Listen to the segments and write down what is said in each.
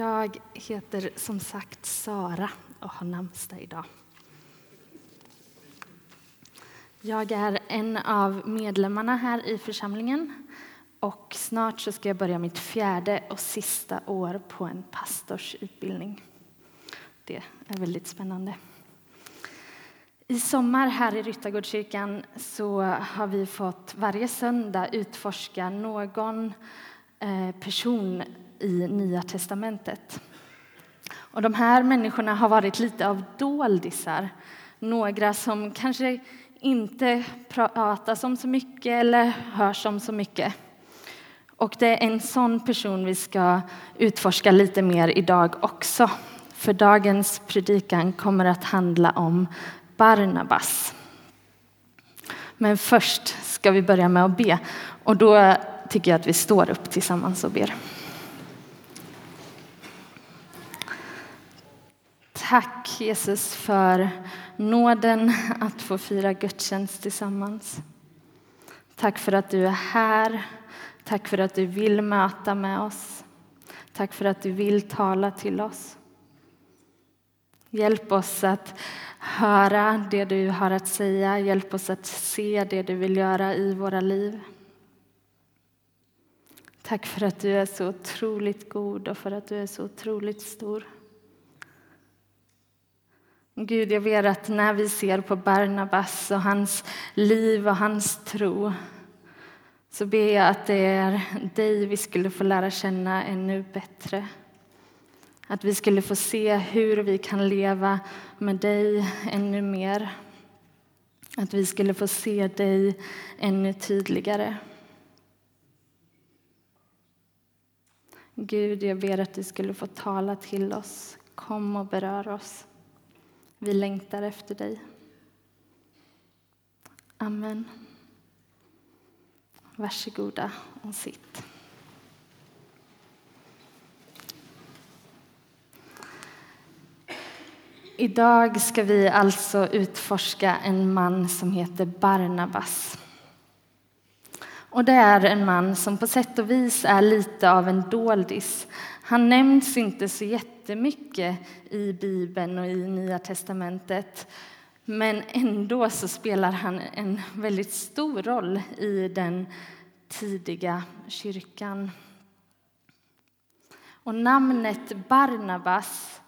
Jag heter som sagt Sara och har namnsdag idag. Jag är en av medlemmarna här i församlingen och snart så ska jag börja mitt fjärde och sista år på en pastorsutbildning. Det är väldigt spännande. I sommar här i Ryttargårdskyrkan så har vi fått varje söndag utforska någon eh, person i Nya testamentet. Och de här människorna har varit lite av doldisar. Några som kanske inte pratas om så mycket eller hörs om så mycket. Och det är en sån person vi ska utforska lite mer idag också. För dagens predikan kommer att handla om Barnabas. Men först ska vi börja med att be. Och då tycker jag att vi står upp tillsammans och ber. Tack Jesus för nåden att få fira gudstjänst tillsammans. Tack för att du är här. Tack för att du vill möta med oss. Tack för att du vill tala till oss. Hjälp oss att höra det du har att säga. Hjälp oss att se det du vill göra i våra liv. Tack för att du är så otroligt god och för att du är så otroligt stor. Gud, jag ber att när vi ser på Barnabas och hans liv och hans tro så ber jag att det är dig vi skulle få lära känna ännu bättre. Att vi skulle få se hur vi kan leva med dig ännu mer. Att vi skulle få se dig ännu tydligare. Gud, jag ber att du skulle få tala till oss. Kom och berör oss. Vi längtar efter dig. Amen. Varsågoda och sitt. Idag ska vi alltså utforska en man som heter Barnabas. Och det är en man som på sätt och vis är lite av en doldis. Han nämns inte så jättemycket i Bibeln och i Nya testamentet. Men ändå så spelar han en väldigt stor roll i den tidiga kyrkan. Och namnet Barnabas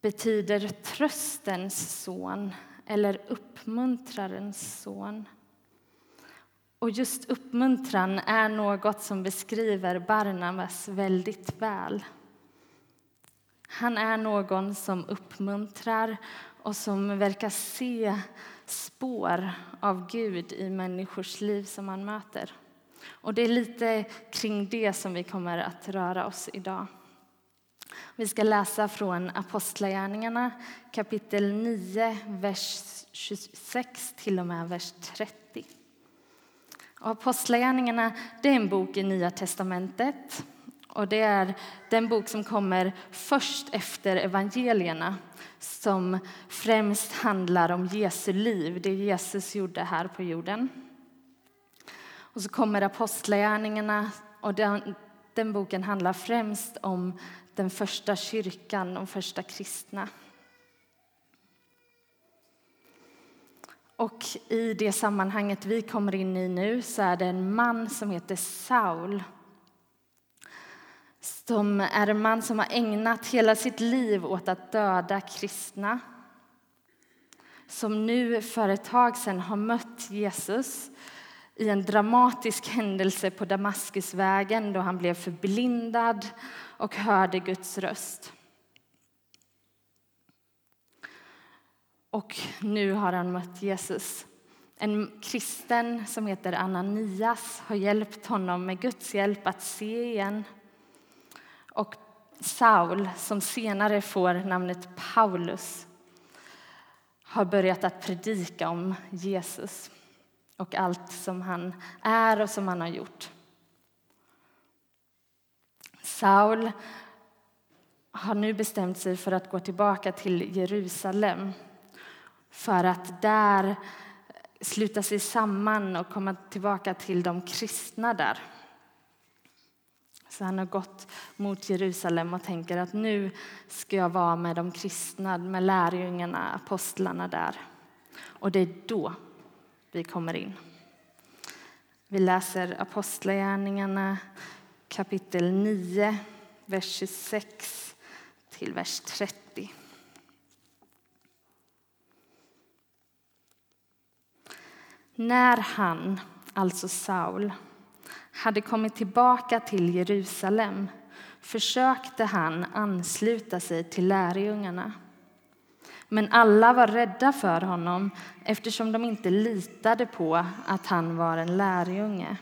betyder tröstens son eller uppmuntrarens son. Och just uppmuntran är något som beskriver Barnabas väldigt väl. Han är någon som uppmuntrar och som verkar se spår av Gud i människors liv som han möter. Och det är lite kring det som vi kommer att röra oss idag. Vi ska läsa från Apostlagärningarna kapitel 9, vers 26 till och med vers 30. Apostlagärningarna är en bok i Nya testamentet. Och det är den bok som kommer först efter evangelierna som främst handlar om Jesu liv, det Jesus gjorde här på jorden. Och så kommer Apostlagärningarna, och den, den boken handlar främst om den första kyrkan, de första kristna. Och i det sammanhanget vi kommer in i nu så är det en man som heter Saul som är en man som har ägnat hela sitt liv åt att döda kristna som nu för ett tag sedan har mött Jesus i en dramatisk händelse på Damaskusvägen då han blev förblindad och hörde Guds röst. Och nu har han mött Jesus. En kristen som heter Ananias har hjälpt honom med Guds hjälp att se igen. Och Saul, som senare får namnet Paulus har börjat att predika om Jesus och allt som han är och som han har gjort. Saul har nu bestämt sig för att gå tillbaka till Jerusalem för att där sluta sig samman och komma tillbaka till de kristna där. Så han har gått mot Jerusalem och tänker att nu ska jag vara med de kristna, med lärjungarna, apostlarna där. Och det är då vi kommer in. Vi läser Apostlagärningarna kapitel 9, vers 26 till vers 30. När han, alltså Saul, hade kommit tillbaka till Jerusalem försökte han ansluta sig till lärjungarna. Men alla var rädda för honom eftersom de inte litade på att han var en lärjunge.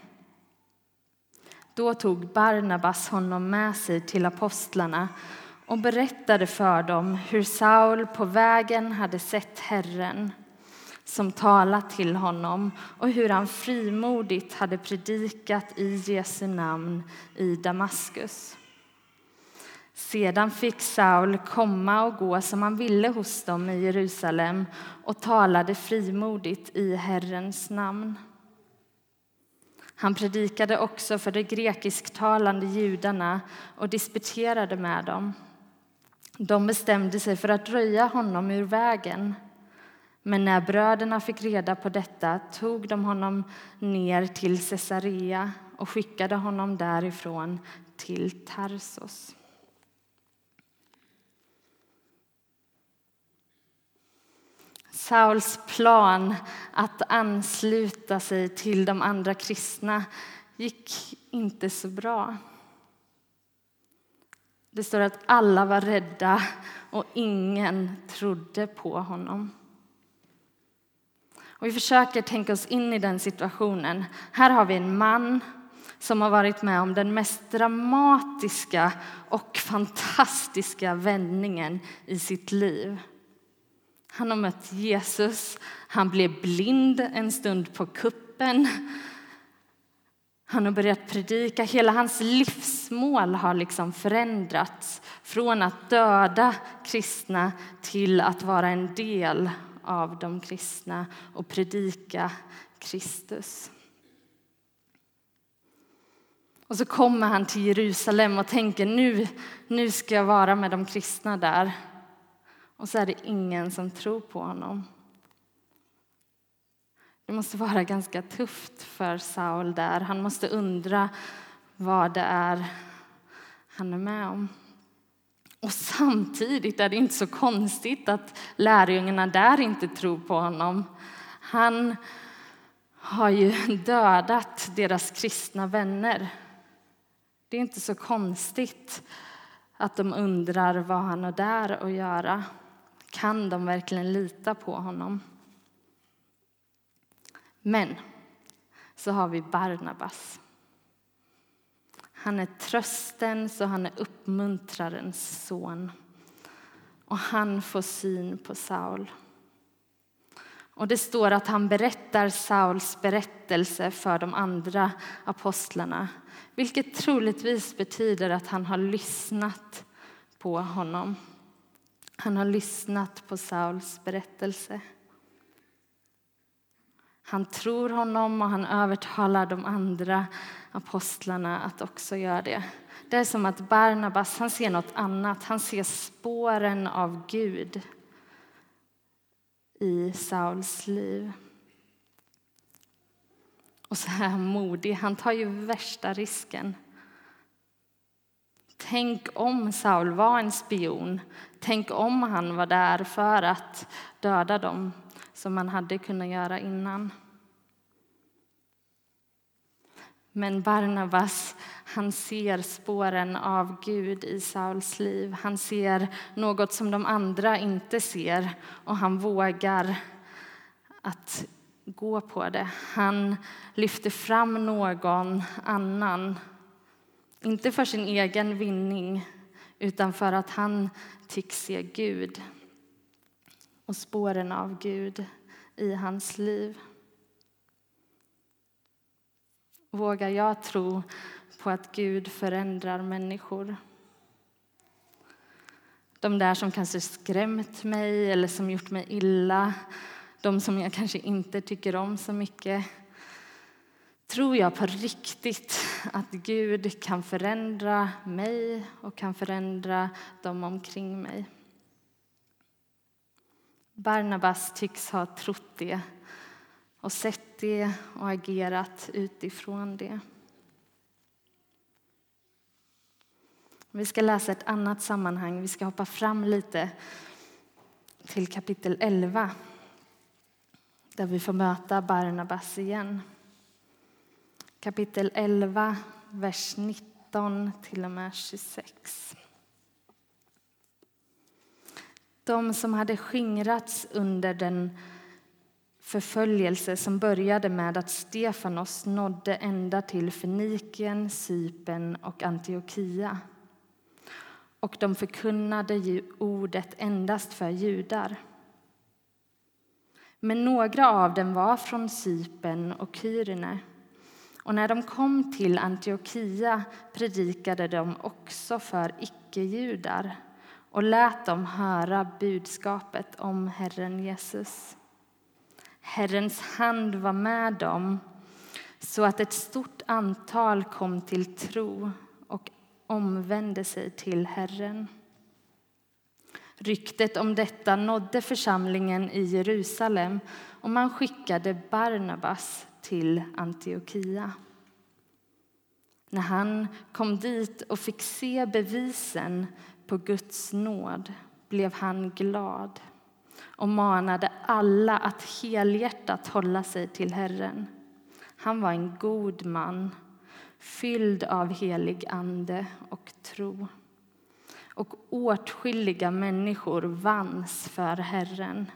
Då tog Barnabas honom med sig till apostlarna och berättade för dem hur Saul på vägen hade sett Herren som talat till honom och hur han frimodigt hade predikat i Jesu namn i Damaskus. Sedan fick Saul komma och gå som han ville hos dem i Jerusalem och talade frimodigt i Herrens namn. Han predikade också för de grekisktalande judarna och disputerade med dem. De bestämde sig för att röja honom ur vägen. Men när bröderna fick reda på detta tog de honom ner till Caesarea och skickade honom därifrån till Tarsos. Sauls plan att ansluta sig till de andra kristna gick inte så bra. Det står att alla var rädda och ingen trodde på honom. Och vi försöker tänka oss in i den situationen. Här har vi en man som har varit med om den mest dramatiska och fantastiska vändningen i sitt liv. Han har mött Jesus, han blev blind en stund på kuppen. Han har börjat predika. Hela hans livsmål har liksom förändrats från att döda kristna till att vara en del av de kristna och predika Kristus. Och så kommer han till Jerusalem och tänker nu, nu ska jag vara med de kristna där. Och så är det ingen som tror på honom. Det måste vara ganska tufft för Saul där. Han måste undra vad det är han är med om. Och samtidigt är det inte så konstigt att lärjungarna där inte tror på honom. Han har ju dödat deras kristna vänner. Det är inte så konstigt att de undrar vad han har där att göra. Kan de verkligen lita på honom? Men så har vi Barnabas. Han är tröstens och han är uppmuntrarens son. Och han får syn på Saul. Och det står att han berättar Sauls berättelse för de andra apostlarna vilket troligtvis betyder att han har lyssnat på honom. Han har lyssnat på Sauls berättelse. Han tror honom och han övertalar de andra apostlarna att också göra det. Det är som att Barnabas han ser något annat. Han ser spåren av Gud i Sauls liv. Och så är han modig. Han tar ju värsta risken. Tänk om Saul var en spion. Tänk om han var där för att döda dem som man hade kunnat göra innan. Men Barnabas han ser spåren av Gud i Sauls liv. Han ser något som de andra inte ser och han vågar att gå på det. Han lyfter fram någon annan, inte för sin egen vinning utan för att han tycks se Gud och spåren av Gud i hans liv. Vågar jag tro på att Gud förändrar människor? De där som kanske skrämt mig eller som gjort mig illa. De som jag kanske inte tycker om så mycket. tror jag på riktigt att Gud kan förändra mig och kan förändra dem omkring mig. Barnabas tycks ha trott det och sett det och agerat utifrån det. Vi ska läsa ett annat sammanhang. Vi ska hoppa fram lite till kapitel 11 där vi får möta Barnabas igen. Kapitel 11, vers 19 till och med 26. De som hade skingrats under den förföljelse som började med att Stefanos nådde ända till Fenikien, Sypen och Antiochia. Och de förkunnade ordet endast för judar. Men några av dem var från Sypen och Kyrene. Och när de kom till Antiochia predikade de också för icke-judar och lät dem höra budskapet om Herren Jesus. Herrens hand var med dem så att ett stort antal kom till tro och omvände sig till Herren. Ryktet om detta nådde församlingen i Jerusalem och man skickade Barnabas till Antiochia. När han kom dit och fick se bevisen på Guds nåd blev han glad och manade alla att helhjärtat hålla sig till Herren. Han var en god man, fylld av helig ande och tro. Och åtskilliga människor vanns för Herren.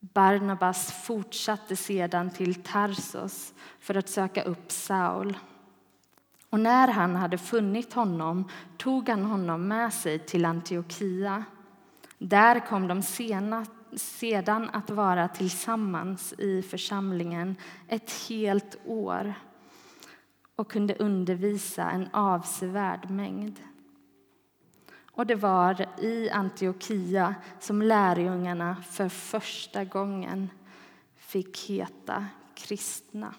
Barnabas fortsatte sedan till Tarsos för att söka upp Saul. Och när han hade funnit honom tog han honom med sig till Antiochia. Där kom de sena, sedan att vara tillsammans i församlingen ett helt år och kunde undervisa en avsevärd mängd. Och det var i Antiochia som lärjungarna för första gången fick heta kristna.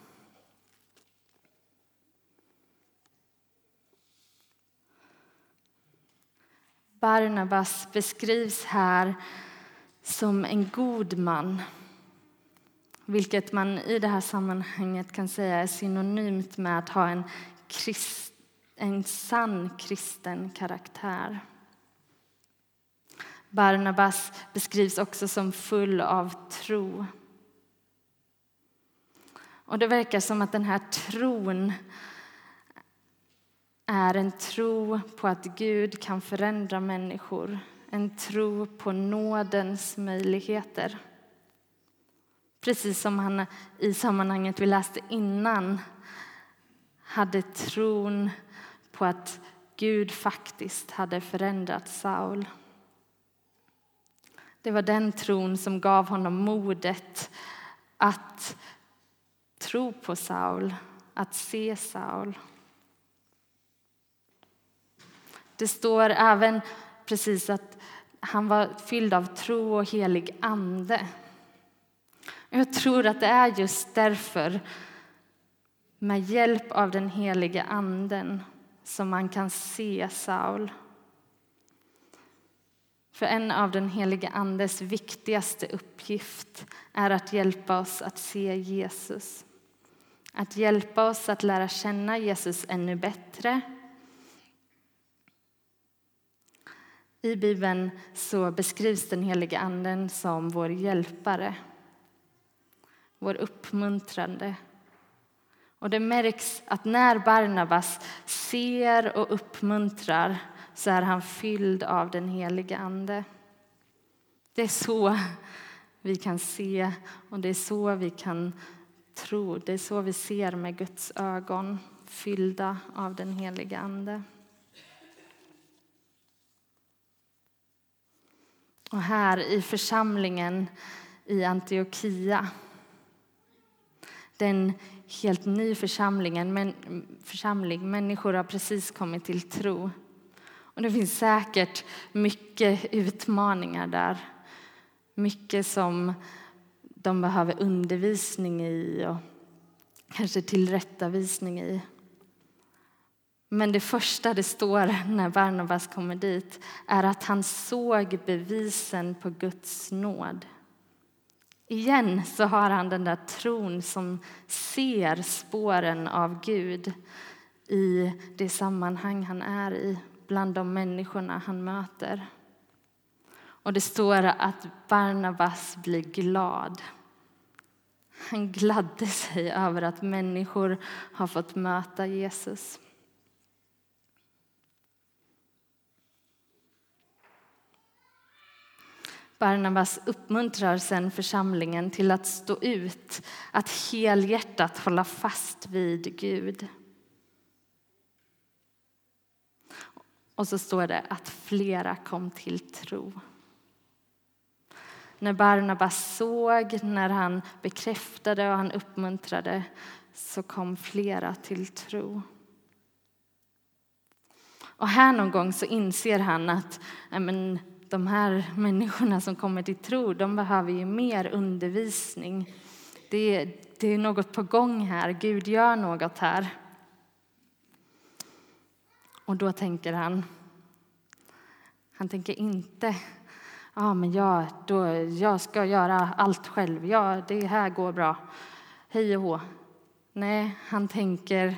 Barnabas beskrivs här som en god man vilket man i det här sammanhanget kan säga är synonymt med att ha en, krist, en sann kristen karaktär. Barnabas beskrivs också som full av tro. Och Det verkar som att den här tron är en tro på att Gud kan förändra människor. En tro på nådens möjligheter. Precis som han i sammanhanget vi läste innan hade tron på att Gud faktiskt hade förändrat Saul. Det var den tron som gav honom modet att tro på Saul, att se Saul. Det står även precis att han var fylld av tro och helig ande. Jag tror att det är just därför, med hjälp av den helige Anden, som man kan se Saul. För en av den helige Andes viktigaste uppgift är att hjälpa oss att se Jesus. Att hjälpa oss att lära känna Jesus ännu bättre I Bibeln så beskrivs den helige Anden som vår hjälpare, vår uppmuntrande. Och det märks att när Barnabas ser och uppmuntrar så är han fylld av den helige Ande. Det är så vi kan se och det är så vi kan tro. Det är så vi ser med Guds ögon, fyllda av den helige Ande. Och här i församlingen i Antiochia, den helt ny församlingen, men, församling, människor har precis kommit till tro. Och det finns säkert mycket utmaningar där. Mycket som de behöver undervisning i och kanske tillrättavisning i. Men det första det står när Barnabas kommer dit är att han såg bevisen på Guds nåd. Igen så har han den där tron som ser spåren av Gud i det sammanhang han är i, bland de människorna han möter. Och det står att Barnabas blir glad. Han gladde sig över att människor har fått möta Jesus. Barnabas uppmuntrar sen församlingen till att stå ut, att helhjärtat hålla fast vid Gud. Och så står det att flera kom till tro. När Barnabas såg, när han bekräftade och han uppmuntrade så kom flera till tro. Och här någon gång så inser han att men, de här människorna som kommer till tro de behöver ju mer undervisning. Det, det är något på gång här. Gud gör något här. Och då tänker han, han tänker inte ah, men jag, då, jag ska göra allt själv, ja, det här går bra, hej och hå. Nej, han tänker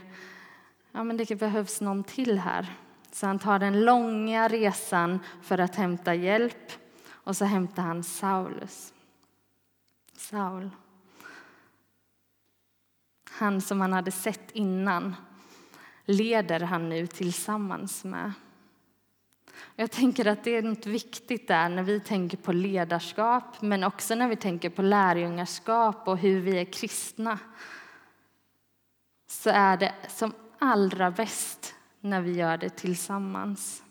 ja, men det behövs någon till här. Så han tar den långa resan för att hämta hjälp och så hämtar han Saulus. Saul. Han som han hade sett innan leder han nu tillsammans med. Jag tänker att det är något viktigt där när vi tänker på ledarskap men också när vi tänker på lärjungaskap och hur vi är kristna. Så är det som allra bäst när vi gör det tillsammans.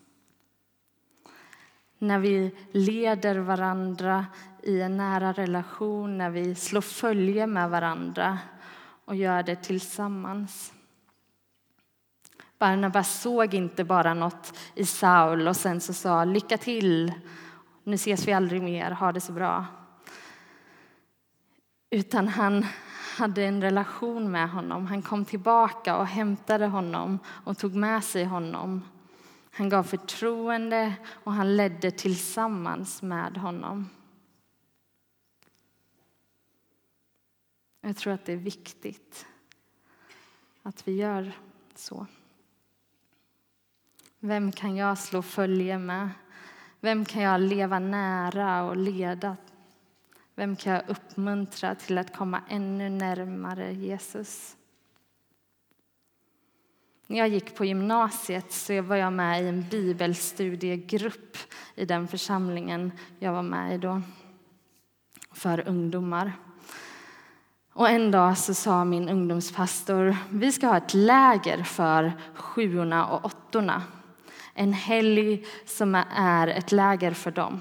När vi leder varandra i en nära relation, när vi slår följe med varandra och gör det tillsammans. Barnabas såg inte bara något i Saul och sen så sa lycka till, nu ses vi aldrig mer, ha det så bra. Utan han hade en relation med honom. Han kom tillbaka och hämtade honom och tog med sig honom. Han gav förtroende och han ledde tillsammans med honom. Jag tror att det är viktigt att vi gör så. Vem kan jag slå följe med? Vem kan jag leva nära och leda? Vem kan jag uppmuntra till att komma ännu närmare Jesus? När jag gick på gymnasiet så var jag med i en bibelstudiegrupp i den församlingen jag var med i då, för ungdomar. Och en dag så sa min ungdomspastor vi ska ha ett läger för sjuorna och åttorna en helg som är ett läger för dem.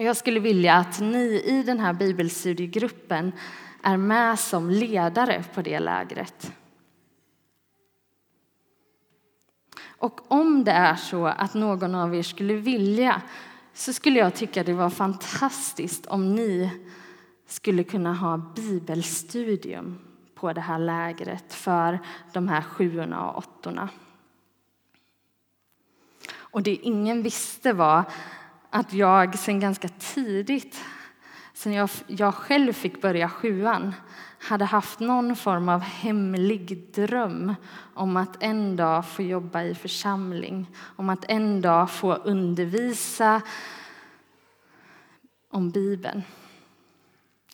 Och jag skulle vilja att ni i den här bibelstudiegruppen är med som ledare på det lägret. Och om det är så att någon av er skulle vilja så skulle jag tycka det var fantastiskt om ni skulle kunna ha bibelstudium på det här lägret för de här sjuorna och åttorna. Och det ingen visste var att jag sen ganska tidigt, sen jag, jag själv fick börja sjuan, hade haft någon form av hemlig dröm om att en dag få jobba i församling, om att en dag få undervisa om Bibeln.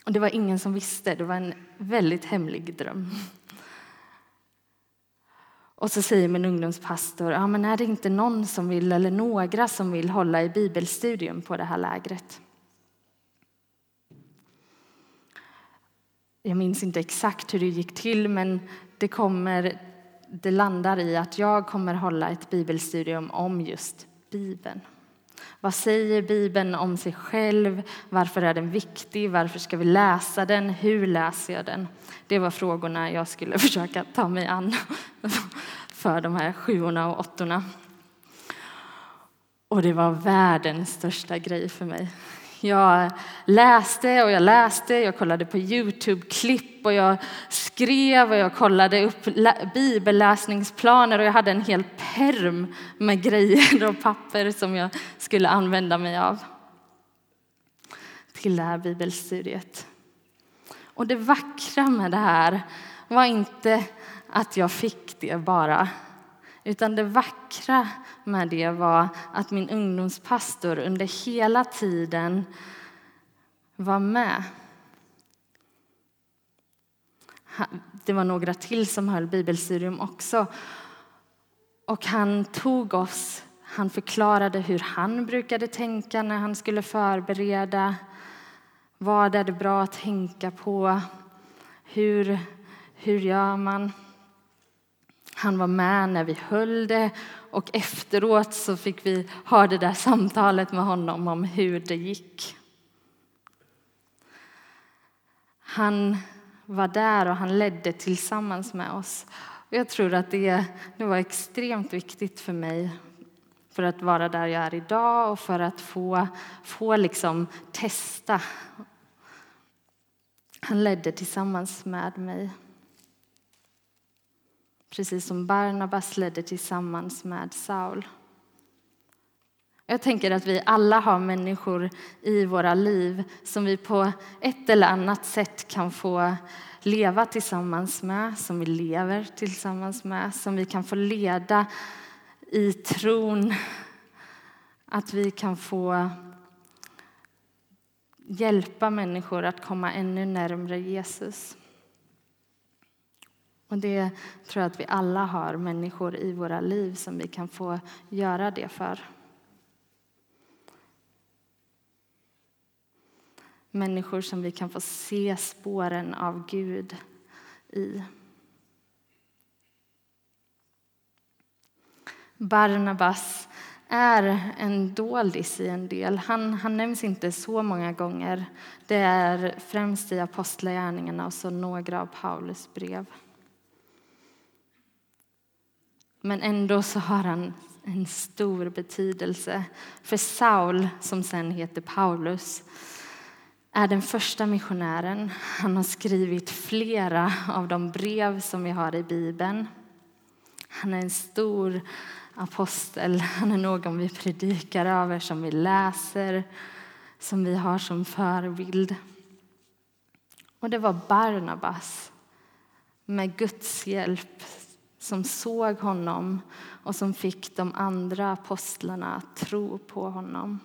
Och det var ingen som visste, det var en väldigt hemlig dröm. Och så säger min ungdomspastor, ja, men är det inte någon som vill, eller några som vill hålla i bibelstudium på det här lägret? Jag minns inte exakt hur det gick till, men det, kommer, det landar i att jag kommer hålla ett bibelstudium om just Bibeln. Vad säger Bibeln om sig själv? Varför är den viktig? Varför ska vi läsa den? Hur läser jag den? Det var frågorna jag skulle försöka ta mig an för de här sjuorna och åttorna. Och det var världens största grej för mig. Jag läste och jag läste, jag kollade på Youtube-klipp och jag skrev och jag kollade upp bibelläsningsplaner och jag hade en hel perm med grejer och papper som jag skulle använda mig av till det här bibelstudiet. Och det vackra med det här var inte att jag fick det bara, utan det vackra med det var att min ungdomspastor under hela tiden var med. Det var några till som höll bibelstudium också. Och han tog oss, han förklarade hur han brukade tänka när han skulle förbereda. Vad är det bra att tänka på? Hur, hur gör man? Han var med när vi höll det och efteråt så fick vi ha det där samtalet med honom om hur det gick. Han var där och han ledde tillsammans med oss. Jag tror att det, det var extremt viktigt för mig för att vara där jag är idag och för att få, få liksom testa. Han ledde tillsammans med mig. Precis som Barnabas ledde tillsammans med Saul. Jag tänker att vi alla har människor i våra liv som vi på ett eller annat sätt kan få leva tillsammans med, som vi lever tillsammans med, som vi kan få leda i tron. Att vi kan få hjälpa människor att komma ännu närmre Jesus. Och det tror jag att vi alla har människor i våra liv som vi kan få göra det för. Människor som vi kan få se spåren av Gud i. Barnabas är en doldis i en del. Han, han nämns inte så många gånger. Det är främst i Apostlagärningarna och så några av Paulus brev. Men ändå så har han en stor betydelse. För Saul, som sen heter Paulus, är den första missionären. Han har skrivit flera av de brev som vi har i Bibeln. Han är en stor apostel. Han är någon vi predikar över, som vi läser, som vi har som förebild. Och det var Barnabas med Guds hjälp som såg honom och som fick de andra apostlarna att tro på honom.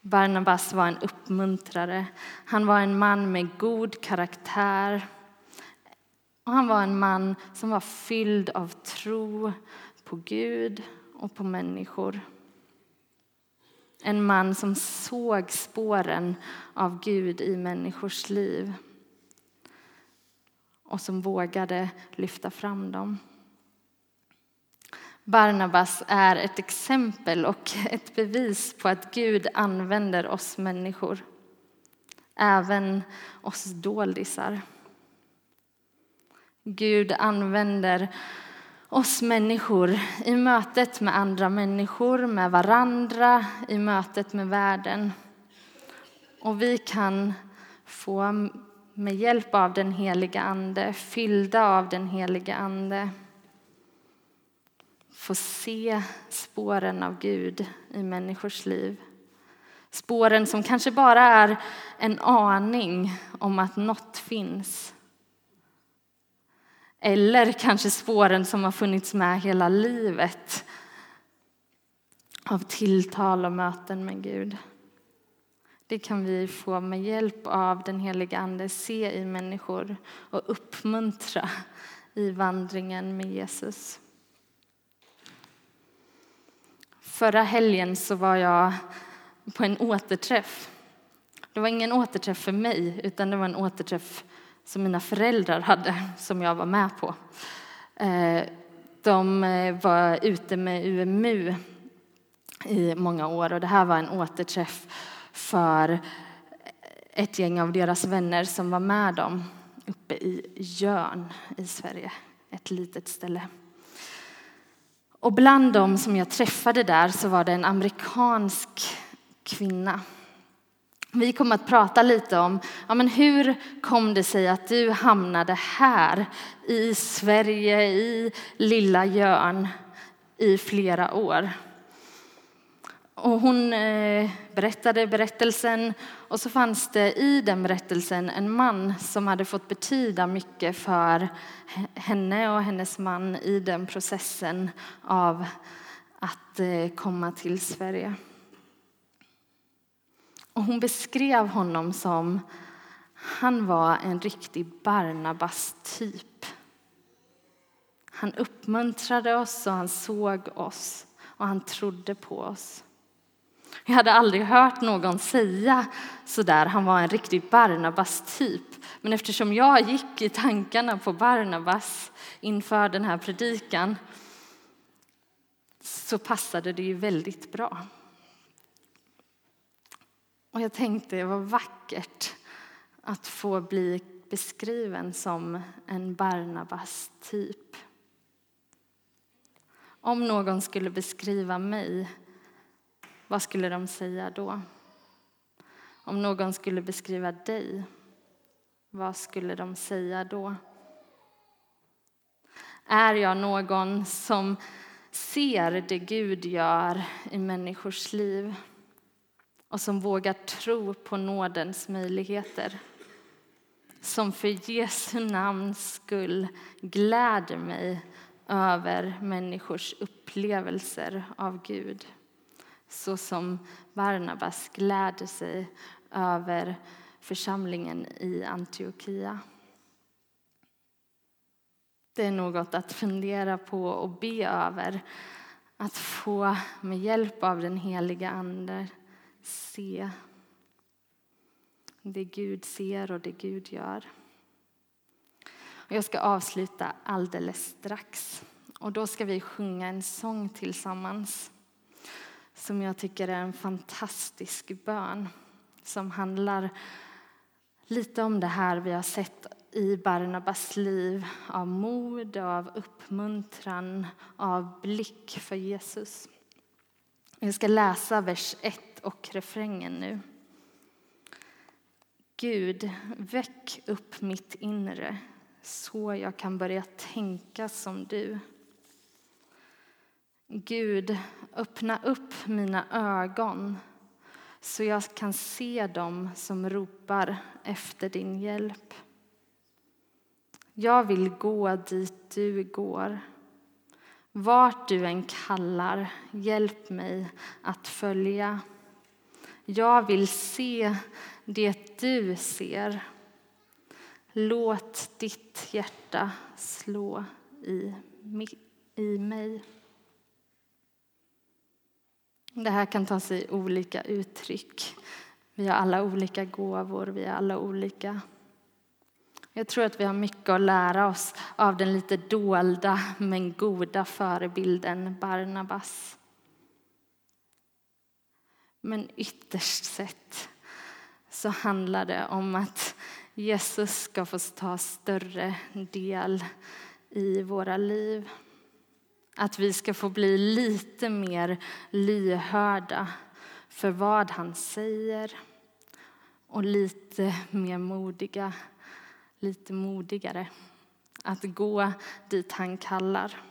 Barnabas var en uppmuntrare. Han var en man med god karaktär. Och han var en man som var fylld av tro på Gud och på människor. En man som såg spåren av Gud i människors liv och som vågade lyfta fram dem. Barnabas är ett exempel och ett bevis på att Gud använder oss människor, även oss doldisar. Gud använder oss människor i mötet med andra människor, med varandra, i mötet med världen. Och vi kan få med hjälp av den heliga Ande, fyllda av den heliga Ande få se spåren av Gud i människors liv. Spåren som kanske bara är en aning om att något finns. Eller kanske spåren som har funnits med hela livet av tilltal och möten med Gud. Det kan vi få med hjälp av den heliga Ande se i människor och uppmuntra i vandringen med Jesus. Förra helgen så var jag på en återträff. Det var ingen återträff för mig, utan det var en återträff som mina föräldrar hade, som jag var med på. Eh, de eh, var ute med UMU i många år och det här var en återträff för ett gäng av deras vänner som var med dem uppe i Jörn i Sverige, ett litet ställe. Och bland dem som jag träffade där så var det en amerikansk kvinna. Vi kommer att prata lite om ja, men hur kom det sig att du hamnade här i Sverige, i lilla Jörn, i flera år. Och hon eh, berättade berättelsen och så fanns det i den berättelsen en man som hade fått betyda mycket för henne och hennes man i den processen av att eh, komma till Sverige. Och hon beskrev honom som han var en riktig Barnabas-typ. Han uppmuntrade oss och han såg oss och han trodde på oss. Jag hade aldrig hört någon säga sådär, han var en riktig Barnabas-typ. Men eftersom jag gick i tankarna på Barnabas inför den här predikan så passade det ju väldigt bra. Och jag tänkte, vad vackert att få bli beskriven som en Barnabas-typ. Om någon skulle beskriva mig, vad skulle de säga då? Om någon skulle beskriva dig, vad skulle de säga då? Är jag någon som ser det Gud gör i människors liv? och som vågar tro på nådens möjligheter. Som för Jesu namns skull gläder mig över människors upplevelser av Gud. Så som Barnabas gläder sig över församlingen i Antiochia. Det är något att fundera på och be över. Att få med hjälp av den heliga Ande se det Gud ser och det Gud gör. Jag ska avsluta alldeles strax. Och då ska vi sjunga en sång tillsammans som jag tycker är en fantastisk bön som handlar lite om det här vi har sett i Barnabas liv av mod, av uppmuntran, av blick för Jesus. Jag ska läsa vers 1 och refrängen nu. Gud, väck upp mitt inre så jag kan börja tänka som du. Gud, öppna upp mina ögon så jag kan se dem som ropar efter din hjälp. Jag vill gå dit du går. Vart du än kallar, hjälp mig att följa. Jag vill se det du ser. Låt ditt hjärta slå i, i mig. Det här kan ta sig olika uttryck. Vi har alla olika gåvor, vi är alla olika. Jag tror att vi har mycket att lära oss av den lite dolda men goda förebilden Barnabas. Men ytterst sett så handlar det om att Jesus ska få ta större del i våra liv. Att vi ska få bli lite mer lyhörda för vad han säger och lite mer modiga, lite modigare att gå dit han kallar.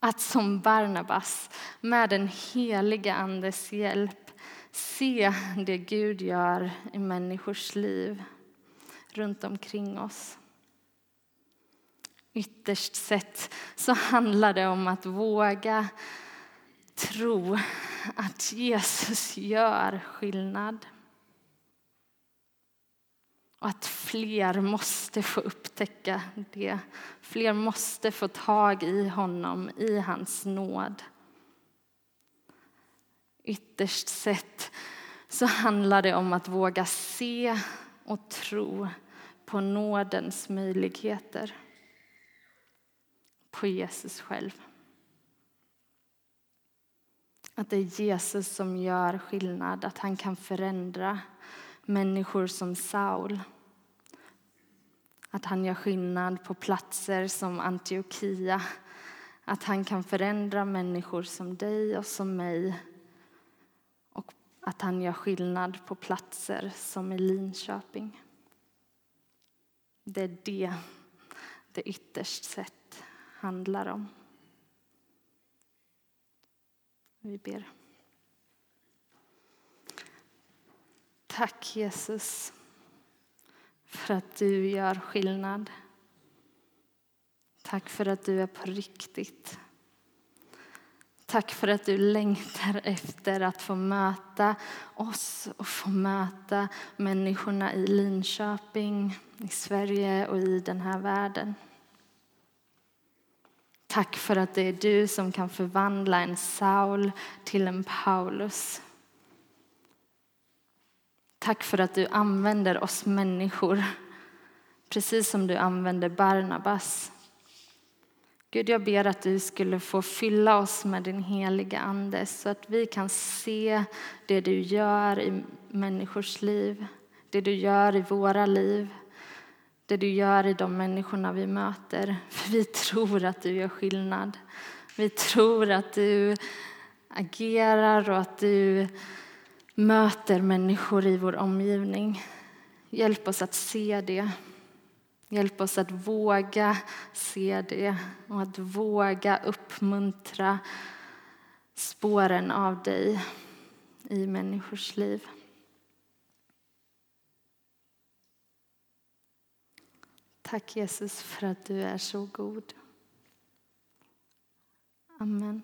Att som Barnabas med den heliga Andes hjälp se det Gud gör i människors liv runt omkring oss. Ytterst sett så handlar det om att våga tro att Jesus gör skillnad. Och att fler måste få upptäcka det. Fler måste få tag i honom, i hans nåd. Ytterst sett så handlar det om att våga se och tro på nådens möjligheter. På Jesus själv. Att det är Jesus som gör skillnad, att han kan förändra människor som Saul. Att han gör skillnad på platser som Antiochia. Att han kan förändra människor som dig och som mig. Och att han gör skillnad på platser som i Linköping. Det är det det ytterst sett handlar om. Vi ber. Tack Jesus för att du gör skillnad. Tack för att du är på riktigt. Tack för att du längtar efter att få möta oss och få möta människorna i Linköping, i Sverige och i den här världen. Tack för att det är du som kan förvandla en Saul till en Paulus. Tack för att du använder oss människor precis som du använder Barnabas. Gud, jag ber att du skulle få fylla oss med din heliga Ande så att vi kan se det du gör i människors liv, det du gör i våra liv, det du gör i de människorna vi möter. För vi tror att du gör skillnad. Vi tror att du agerar och att du möter människor i vår omgivning. Hjälp oss att se det. Hjälp oss att våga se det och att våga uppmuntra spåren av dig i människors liv. Tack Jesus för att du är så god. Amen.